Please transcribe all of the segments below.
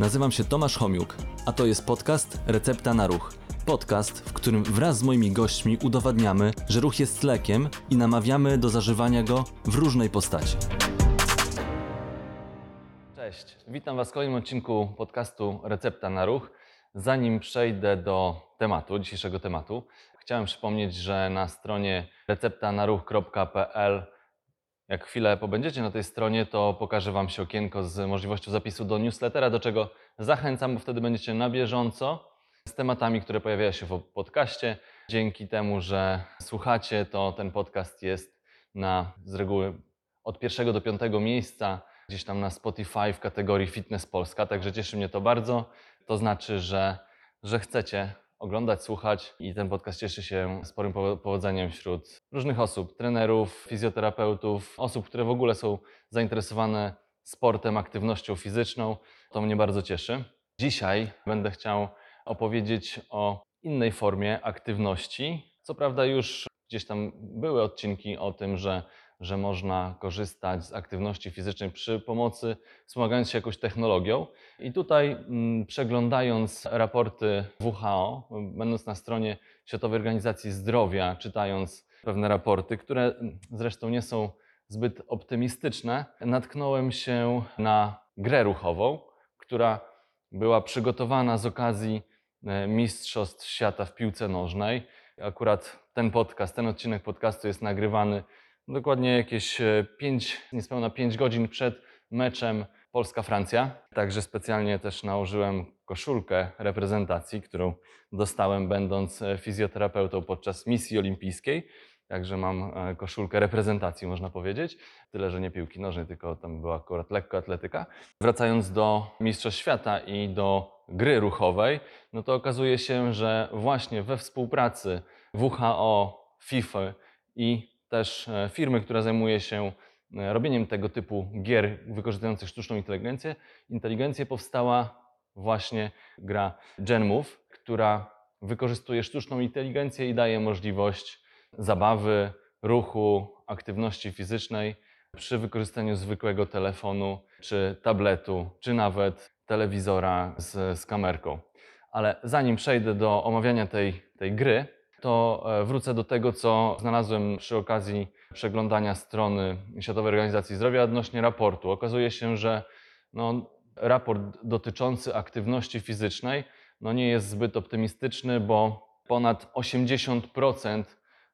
Nazywam się Tomasz Homiuk, a to jest podcast Recepta na Ruch. Podcast, w którym wraz z moimi gośćmi udowadniamy, że ruch jest lekiem i namawiamy do zażywania go w różnej postaci. Cześć, witam Was w kolejnym odcinku podcastu Recepta na Ruch. Zanim przejdę do tematu, dzisiejszego tematu, chciałem przypomnieć, że na stronie receptanaruch.pl jak chwilę pobędziecie na tej stronie, to pokażę Wam się okienko z możliwością zapisu do newslettera, do czego zachęcam, bo wtedy będziecie na bieżąco z tematami, które pojawiają się w podcaście. Dzięki temu, że słuchacie, to ten podcast jest na z reguły od pierwszego do piątego miejsca gdzieś tam na Spotify w kategorii Fitness Polska, także cieszy mnie to bardzo. To znaczy, że, że chcecie oglądać, słuchać i ten podcast cieszy się sporym powo- powodzeniem wśród różnych osób, trenerów, fizjoterapeutów, osób, które w ogóle są zainteresowane sportem, aktywnością fizyczną. To mnie bardzo cieszy. Dzisiaj będę chciał opowiedzieć o innej formie aktywności. Co prawda już gdzieś tam były odcinki o tym, że, że można korzystać z aktywności fizycznej przy pomocy, wspomagając się jakąś technologią. I tutaj mm, przeglądając raporty WHO, będąc na stronie Światowej Organizacji Zdrowia, czytając pewne raporty, które mm, zresztą nie są zbyt optymistyczne, natknąłem się na grę ruchową, która była przygotowana z okazji e, Mistrzostw Świata w piłce nożnej. Akurat ten podcast, ten odcinek podcastu jest nagrywany dokładnie jakieś 5, niespełna 5 godzin przed meczem Polska-Francja. Także specjalnie też nałożyłem koszulkę reprezentacji, którą dostałem będąc e, fizjoterapeutą podczas misji olimpijskiej. Także mam e, koszulkę reprezentacji, można powiedzieć. Tyle, że nie piłki nożnej, tylko tam była akurat lekkoatletyka. Wracając do Mistrzostw Świata i do gry ruchowej, no to okazuje się, że właśnie we współpracy WHO, FIFA i też e, firmy, która zajmuje się e, robieniem tego typu gier wykorzystujących sztuczną inteligencję, inteligencję powstała właśnie gra GenMove, która wykorzystuje sztuczną inteligencję i daje możliwość zabawy, ruchu, aktywności fizycznej przy wykorzystaniu zwykłego telefonu, czy tabletu, czy nawet telewizora z, z kamerką. Ale zanim przejdę do omawiania tej, tej gry, to e, wrócę do tego, co znalazłem przy okazji przeglądania strony Światowej Organizacji Zdrowia odnośnie raportu. Okazuje się, że no, raport dotyczący aktywności fizycznej no, nie jest zbyt optymistyczny, bo ponad 80%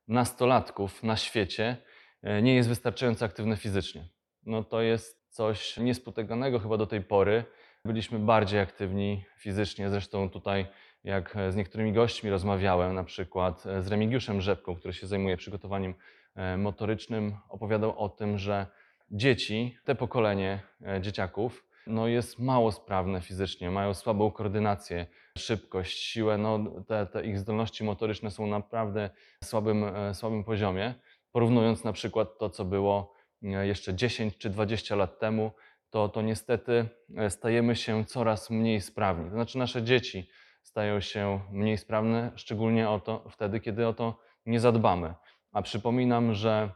nastolatków na świecie e, nie jest wystarczająco aktywne fizycznie. No to jest coś niespotykanego chyba do tej pory. Byliśmy bardziej aktywni fizycznie, zresztą tutaj jak z niektórymi gośćmi rozmawiałem, na przykład z Remigiuszem Rzepką, który się zajmuje przygotowaniem e, motorycznym, opowiadał o tym, że dzieci, te pokolenie e, dzieciaków, no jest mało sprawne fizycznie, mają słabą koordynację, szybkość, siłę, no te, te ich zdolności motoryczne są naprawdę słabym, e, słabym poziomie. Porównując na przykład to, co było e, jeszcze 10 czy 20 lat temu, to, to niestety e, stajemy się coraz mniej sprawni. To znaczy nasze dzieci stają się mniej sprawne, szczególnie o to, wtedy, kiedy o to nie zadbamy. A przypominam, że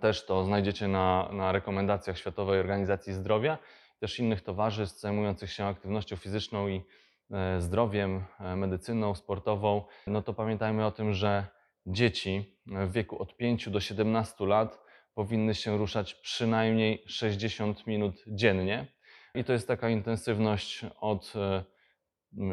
też to znajdziecie na, na rekomendacjach Światowej Organizacji Zdrowia, też innych towarzystw zajmujących się aktywnością fizyczną i e, zdrowiem, e, medycyną sportową. No to pamiętajmy o tym, że dzieci w wieku od 5 do 17 lat powinny się ruszać przynajmniej 60 minut dziennie. I to jest taka intensywność od e,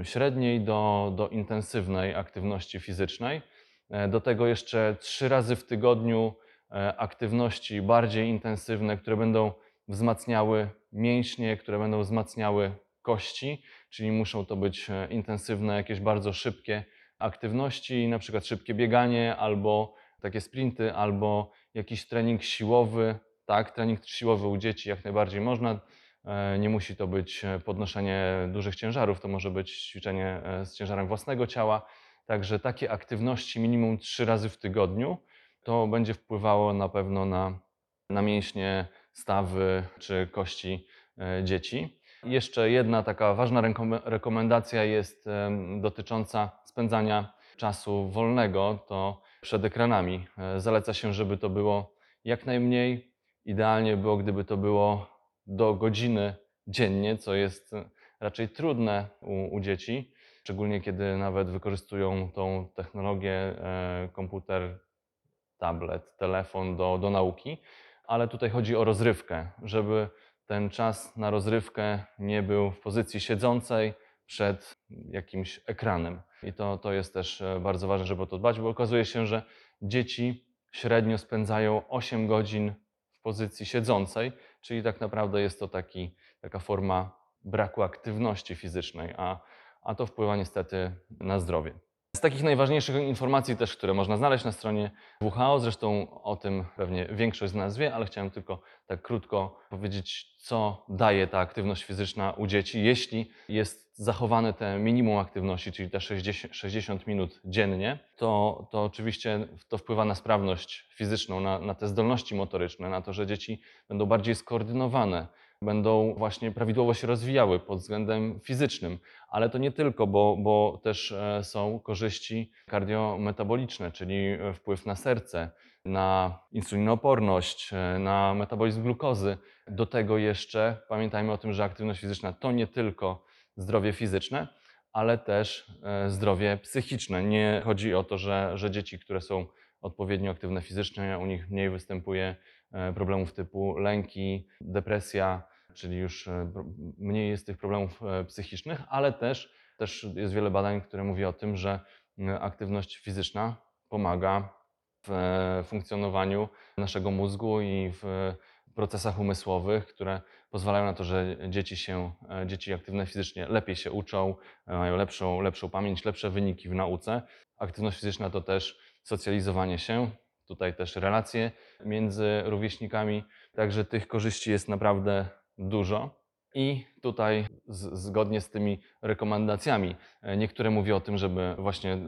średniej do, do intensywnej aktywności fizycznej. E, Do tego jeszcze trzy razy w tygodniu e, aktywności bardziej intensywne, które będą wzmacniały mięśnie, które będą wzmacniały kości, czyli muszą to być e, intensywne, jakieś bardzo szybkie aktywności, na przykład szybkie bieganie albo takie sprinty, albo jakiś trening siłowy. Tak, trening siłowy u dzieci jak najbardziej można. E, Nie musi to być e, podnoszenie dużych ciężarów, to może być ćwiczenie e, z ciężarem własnego ciała. Także takie aktywności minimum trzy razy w tygodniu to będzie wpływało na pewno na, na mięśnie, stawy czy kości dzieci. Jeszcze jedna taka ważna rekom- rekomendacja jest dotycząca spędzania czasu wolnego, to przed ekranami. Zaleca się, żeby to było jak najmniej. Idealnie było, gdyby to było do godziny dziennie, co jest raczej trudne u, u dzieci, szczególnie kiedy nawet wykorzystują tą technologię e, komputer, tablet, telefon do, do nauki, ale tutaj chodzi o rozrywkę, żeby ten czas na rozrywkę nie był w pozycji siedzącej przed jakimś ekranem. I to, to jest też e, bardzo ważne, żeby o to dbać, bo okazuje się, że dzieci średnio spędzają 8 godzin w pozycji siedzącej, czyli tak naprawdę jest to taki, taka forma braku aktywności fizycznej, a, a to wpływa niestety na zdrowie. Z takich najważniejszych informacji też, które można znaleźć na stronie WHO, zresztą o tym pewnie większość z nas wie, ale chciałem tylko tak krótko powiedzieć, co daje ta aktywność fizyczna u dzieci, jeśli jest zachowane te minimum aktywności, czyli te 60, 60 minut dziennie, to, to oczywiście to wpływa na sprawność fizyczną, na, na te zdolności motoryczne, na to, że dzieci będą bardziej skoordynowane, będą właśnie prawidłowo się rozwijały pod względem fizycznym, ale to nie tylko, bo, bo też e, są korzyści kardiometaboliczne, czyli wpływ na serce, na insulinooporność, e, na metabolizm glukozy. Do tego jeszcze pamiętajmy o tym, że aktywność fizyczna to nie tylko zdrowie fizyczne, ale też zdrowie psychiczne. Nie chodzi o to, że, że dzieci, które są odpowiednio aktywne fizycznie, u nich mniej występuje problemów typu lęki, depresja, czyli już e, mniej jest tych problemów e, psychicznych, ale też, też jest wiele badań, które mówi o tym, że aktywność fizyczna pomaga w e, funkcjonowaniu naszego mózgu i w procesach umysłowych, które pozwalają na to, że dzieci się, dzieci aktywne fizycznie lepiej się uczą, mają lepszą, lepszą pamięć, lepsze wyniki w nauce. Aktywność fizyczna to też socjalizowanie się, tutaj też relacje między rówieśnikami, także tych korzyści jest naprawdę dużo. I tutaj z, zgodnie z tymi rekomendacjami, e, niektóre mówią o tym, żeby właśnie e,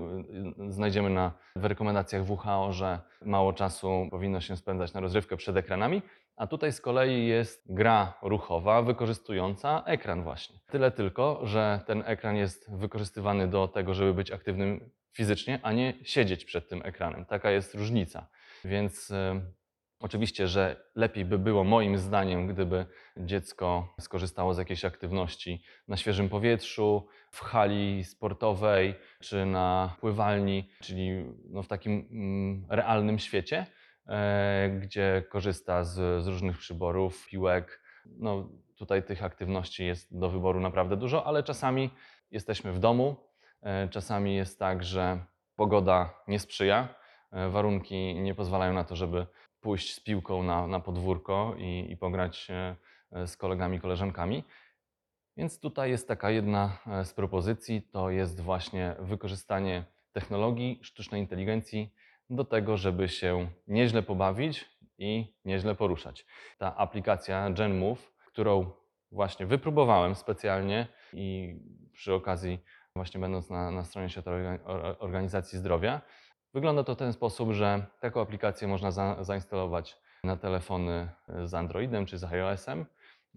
znajdziemy na, w rekomendacjach WHO, że mało czasu powinno się spędzać na rozrywkę przed ekranami, a tutaj z kolei jest gra ruchowa wykorzystująca ekran właśnie. Tyle tylko, że ten ekran jest wykorzystywany do tego, żeby być aktywnym fizycznie, a nie siedzieć przed tym ekranem. Taka jest różnica. Więc e, Oczywiście, że lepiej by było moim zdaniem, gdyby dziecko skorzystało z jakiejś aktywności na świeżym powietrzu, w hali sportowej czy na pływalni, czyli no w takim mm, realnym świecie, e, gdzie korzysta z, z różnych przyborów, piłek. No, tutaj tych aktywności jest do wyboru naprawdę dużo, ale czasami jesteśmy w domu, e, czasami jest tak, że pogoda nie sprzyja, e, warunki nie pozwalają na to, żeby pójść z piłką na, na podwórko i, i pograć z kolegami, koleżankami. Więc tutaj jest taka jedna e, z propozycji, to jest właśnie wykorzystanie technologii sztucznej inteligencji do tego, żeby się nieźle pobawić i nieźle poruszać. Ta aplikacja GenMove, którą właśnie wypróbowałem specjalnie i przy okazji właśnie będąc na, na stronie Światowej Organizacji Zdrowia, Wygląda to w ten sposób, że taką aplikację można za, zainstalować na telefony z Androidem czy z iOS-em,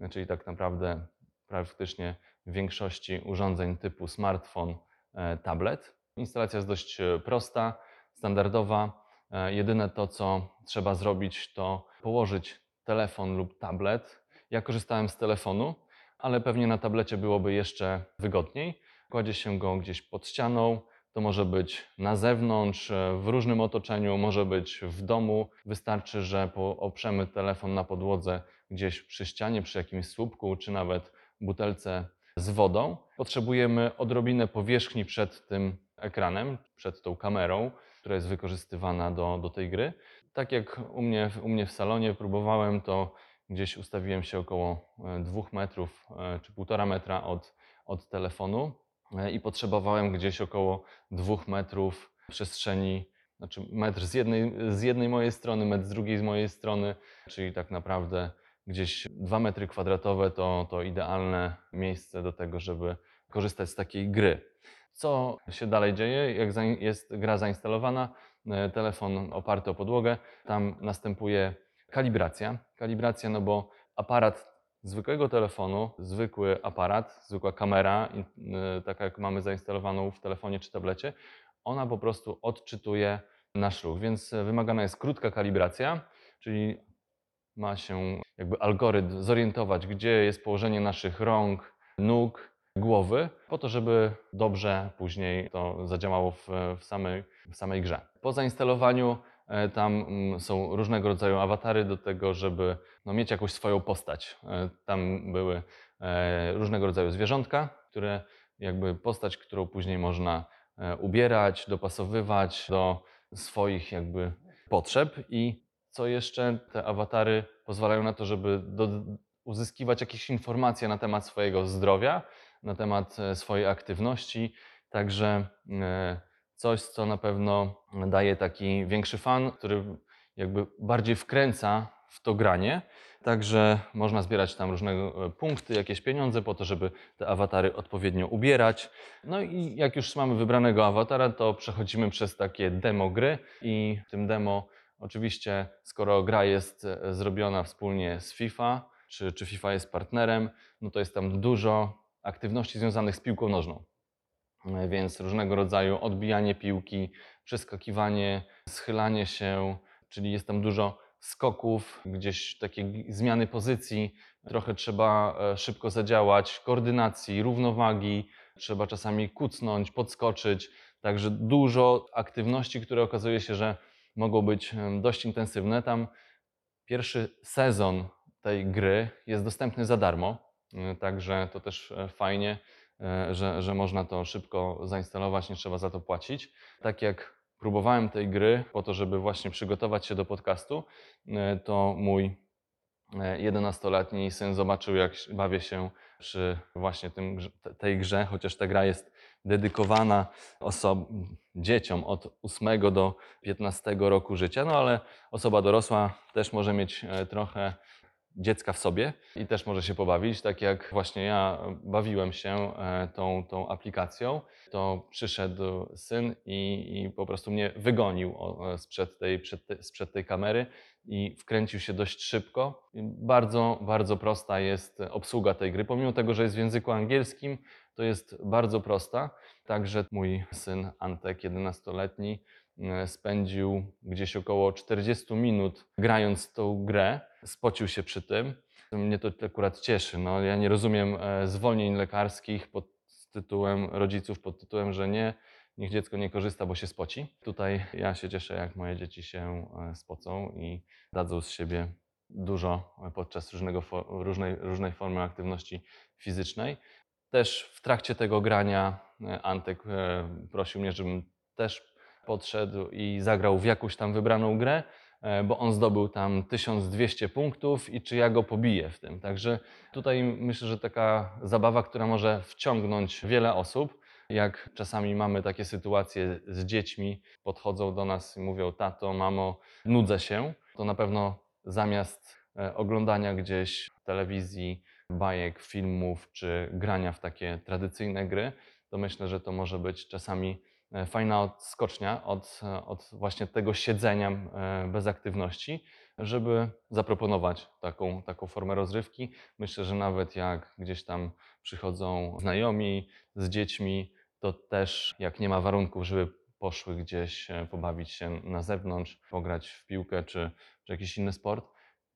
czyli tak naprawdę praktycznie w większości urządzeń typu smartfon, e, tablet. Instalacja jest dość e, prosta, standardowa. E, jedyne to, co trzeba zrobić, to położyć telefon lub tablet. Ja korzystałem z telefonu, ale pewnie na tablecie byłoby jeszcze wygodniej. Kładzie się go gdzieś pod ścianą, to może być na zewnątrz, e, w różnym otoczeniu, może być w domu. Wystarczy, że oprzemy telefon na podłodze gdzieś przy ścianie, przy jakimś słupku, czy nawet butelce z wodą. Potrzebujemy odrobinę powierzchni przed tym ekranem, przed tą kamerą, która jest wykorzystywana do, do tej gry. Tak jak u mnie, u mnie w salonie próbowałem, to gdzieś ustawiłem się około e, dwóch metrów e, czy półtora metra od, od telefonu E, i potrzebowałem gdzieś około dwóch metrów przestrzeni, znaczy metr z jednej, z jednej mojej strony, metr z drugiej z mojej strony, czyli tak naprawdę gdzieś dwa metry kwadratowe to, to idealne miejsce do tego, żeby korzystać z takiej gry. Co się dalej dzieje? Jak jest gra zainstalowana, e, telefon oparty o podłogę, tam następuje kalibracja. Kalibracja, no bo aparat zwykłego telefonu, zwykły aparat, zwykła kamera, y, taka jak mamy zainstalowaną w telefonie czy tablecie, ona po prostu odczytuje nasz ruch, więc wymagana jest krótka kalibracja, czyli ma się jakby algorytm zorientować, gdzie jest położenie naszych rąk, nóg, głowy, po to, żeby dobrze później to zadziałało w, w, samej, w samej grze. Po zainstalowaniu tam mm, są różnego rodzaju awatary do tego, żeby no, mieć jakąś swoją postać. E, Tam były e, różnego rodzaju zwierzątka, które jakby postać, którą później można e, ubierać, dopasowywać do swoich jakby potrzeb. I co jeszcze? Te awatary pozwalają na to, żeby do, uzyskiwać jakieś informacje na temat swojego zdrowia, na temat e, swojej aktywności, także e, coś, co na pewno daje taki większy fan, który jakby bardziej wkręca w to granie. Także można zbierać tam różne e, punkty, jakieś pieniądze po to, żeby te awatary odpowiednio ubierać. No i jak już mamy wybranego awatara, to przechodzimy przez takie demo gry i w tym demo oczywiście, skoro gra jest e, zrobiona wspólnie z FIFA, czy, czy FIFA jest partnerem, no to jest tam dużo aktywności związanych z piłką nożną. E, Więc różnego rodzaju odbijanie piłki, przeskakiwanie, schylanie się, czyli jest tam dużo skoków, gdzieś takie zmiany pozycji, trochę trzeba e, szybko zadziałać, koordynacji, równowagi, trzeba czasami kucnąć, podskoczyć, także dużo aktywności, które okazuje się, że mogą być em, dość intensywne. Tam pierwszy sezon tej gry jest dostępny za darmo, także to też e, fajnie, e, że, że można to szybko zainstalować, nie trzeba za to płacić. Tak jak próbowałem tej gry po to, żeby właśnie przygotować się do podcastu, e, to mój e, 11-letni syn zobaczył, jak bawię się przy właśnie tym, tej grze, chociaż ta gra jest dedykowana oso- dzieciom od 8 do 15 roku życia, no ale osoba dorosła też może mieć e, trochę dziecka w sobie i też może się pobawić, tak jak właśnie ja bawiłem się e, tą, tą aplikacją, to przyszedł syn i, i po prostu mnie wygonił e, sprzed tej, przed te, sprzed tej kamery i wkręcił się dość szybko. Bardzo, bardzo prosta jest obsługa tej gry, pomimo tego, że jest w języku angielskim, to jest bardzo prosta. Także mój syn Antek, 11-letni, e, spędził gdzieś około 40 minut grając tą grę. Spocił się przy tym. Mnie to akurat cieszy. No, ja nie rozumiem e, zwolnień lekarskich pod tytułem rodziców, pod tytułem, że nie, niech dziecko nie korzysta, bo się spoci. Tutaj ja się cieszę, jak moje dzieci się e, spocą i dadzą z siebie dużo podczas różnego, różnej, różnej formy aktywności fizycznej. Też w trakcie tego grania e, Antek e, prosił mnie, żebym też podszedł i zagrał w jakąś tam wybraną grę, e, bo on zdobył tam 1200 punktów i czy ja go pobiję w tym. Także tutaj myślę, że taka zabawa, która może wciągnąć wiele osób. Jak czasami mamy takie sytuacje z dziećmi, podchodzą do nas i mówią: Tato, mamo, nudzę się, to na pewno zamiast e, oglądania gdzieś telewizji, bajek, filmów czy grania w takie tradycyjne gry, to myślę, że to może być czasami fajna odskocznia od, e, od właśnie tego siedzenia e, bez aktywności, żeby zaproponować taką, taką formę rozrywki. Myślę, że nawet jak gdzieś tam przychodzą znajomi z dziećmi, to też jak nie ma warunków, żeby poszły gdzieś e, pobawić się na zewnątrz, pograć w piłkę czy, czy jakiś inny sport,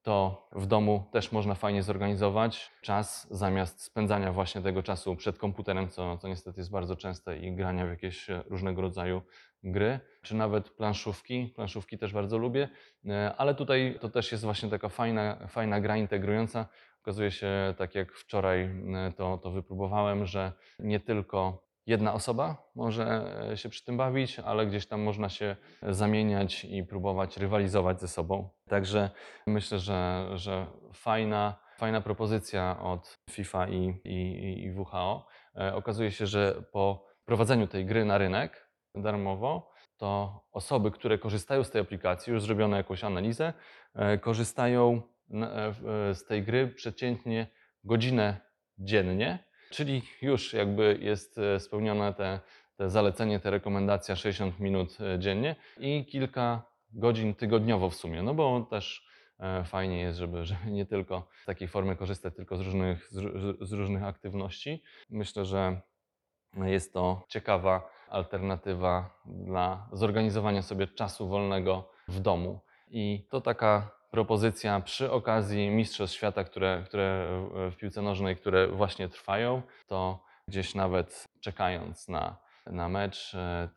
to w domu też można fajnie zorganizować czas zamiast spędzania właśnie tego czasu przed komputerem, co, co niestety jest bardzo częste i grania w jakieś różnego rodzaju gry, czy nawet planszówki. Planszówki też bardzo lubię, e, ale tutaj to też jest właśnie taka fajna, fajna gra integrująca. Okazuje się, tak jak wczoraj e, to, to wypróbowałem, że nie tylko jedna osoba może e, się przy tym bawić, ale gdzieś tam można się zamieniać i próbować rywalizować ze sobą. Także myślę, że, że fajna, fajna propozycja od FIFA i, i, i WHO. E, Okazuje się, że po prowadzeniu tej gry na rynek darmowo, to osoby, które korzystają z tej aplikacji, już zrobiono jakąś analizę, e, korzystają e, e, z tej gry przeciętnie godzinę dziennie, czyli już jakby jest e, spełnione te, te zalecenie, te rekomendacja 60 minut e, dziennie i kilka godzin tygodniowo w sumie, no bo też e, fajnie jest, żeby, żeby nie tylko z takiej formy korzystać, tylko z różnych, z, ró- z różnych aktywności. Myślę, że jest to ciekawa alternatywa dla zorganizowania sobie czasu wolnego w domu. I to taka propozycja przy okazji Mistrzostw Świata, które, które w piłce nożnej, które właśnie trwają, to gdzieś nawet czekając na, na mecz, e,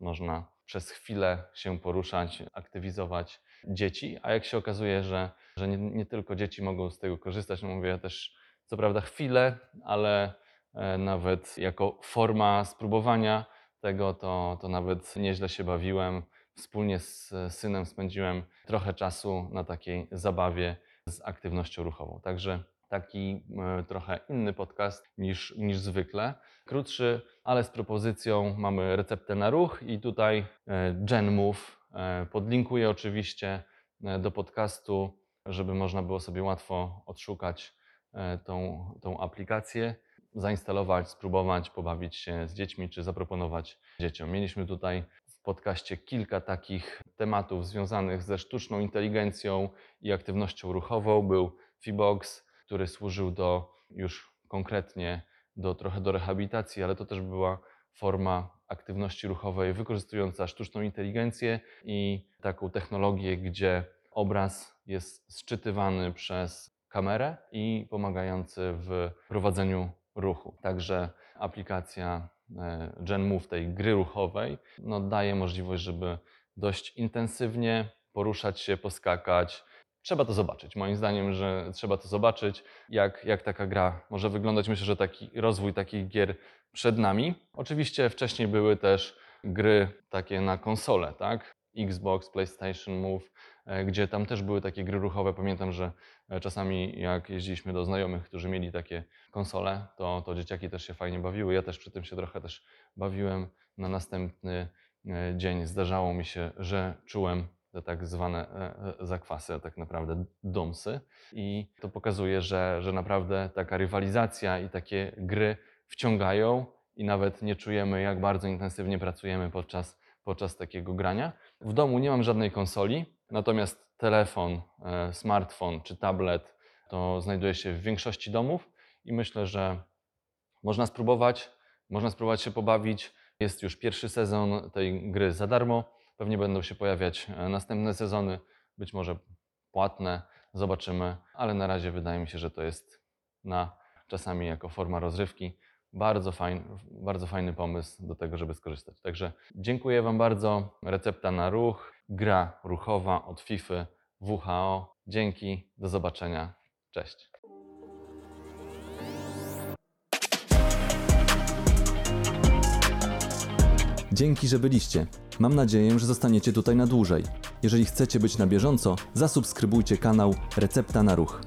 można przez chwilę się poruszać, aktywizować dzieci, a jak się okazuje, że, że nie, nie tylko dzieci mogą z tego korzystać, no mówię też co prawda chwilę, ale e, nawet jako forma spróbowania tego, to, to nawet nieźle się bawiłem. Wspólnie z synem spędziłem trochę czasu na takiej zabawie z aktywnością ruchową. Także taki e, trochę inny podcast niż, niż zwykle. Krótszy, ale z propozycją mamy receptę na ruch i tutaj e, Gen Move. E, Podlinkuję oczywiście e, do podcastu, żeby można było sobie łatwo odszukać e, tą, tą aplikację, zainstalować, spróbować, pobawić się z dziećmi czy zaproponować dzieciom. Mieliśmy tutaj w podcaście kilka takich tematów związanych ze sztuczną inteligencją i aktywnością ruchową. Był Fibox, który służył do już konkretnie do trochę do rehabilitacji, ale to też była forma aktywności ruchowej wykorzystująca sztuczną inteligencję i taką technologię, gdzie obraz jest sczytywany przez kamerę i pomagający w prowadzeniu ruchu. Także aplikacja e, GenMove tej gry ruchowej no, daje możliwość, żeby dość intensywnie poruszać się, poskakać. Trzeba to zobaczyć. Moim zdaniem, że trzeba to zobaczyć, jak, jak taka gra może wyglądać. Myślę, że taki rozwój takich gier przed nami. Oczywiście wcześniej były też gry takie na konsole, tak? Xbox, PlayStation Move, e, gdzie tam też były takie gry ruchowe. Pamiętam, że czasami jak jeździliśmy do znajomych, którzy mieli takie konsole, to, to dzieciaki też się fajnie bawiły. Ja też przy tym się trochę też bawiłem. Na następny e, dzień zdarzało mi się, że czułem te tak zwane e, e, zakwasy, a tak naprawdę domsy. I to pokazuje, że, że naprawdę taka rywalizacja i takie gry wciągają i nawet nie czujemy, jak bardzo intensywnie pracujemy podczas, podczas takiego grania. W domu nie mam żadnej konsoli, natomiast telefon, e, smartfon czy tablet to znajduje się w większości domów i myślę, że można spróbować, można spróbować się pobawić. Jest już pierwszy sezon tej gry za darmo. Pewnie będą się pojawiać e, następne sezony, być może płatne, zobaczymy, ale na razie wydaje mi się, że to jest na czasami jako forma rozrywki bardzo fajny, bardzo fajny pomysł do tego, żeby skorzystać. Także dziękuję Wam bardzo. Recepta na ruch, gra ruchowa od FIFA WHO. Dzięki, do zobaczenia. Cześć. Dzięki, że byliście. Mam nadzieję, że zostaniecie tutaj na dłużej. Jeżeli chcecie być na bieżąco, zasubskrybujcie kanał Recepta na Ruch.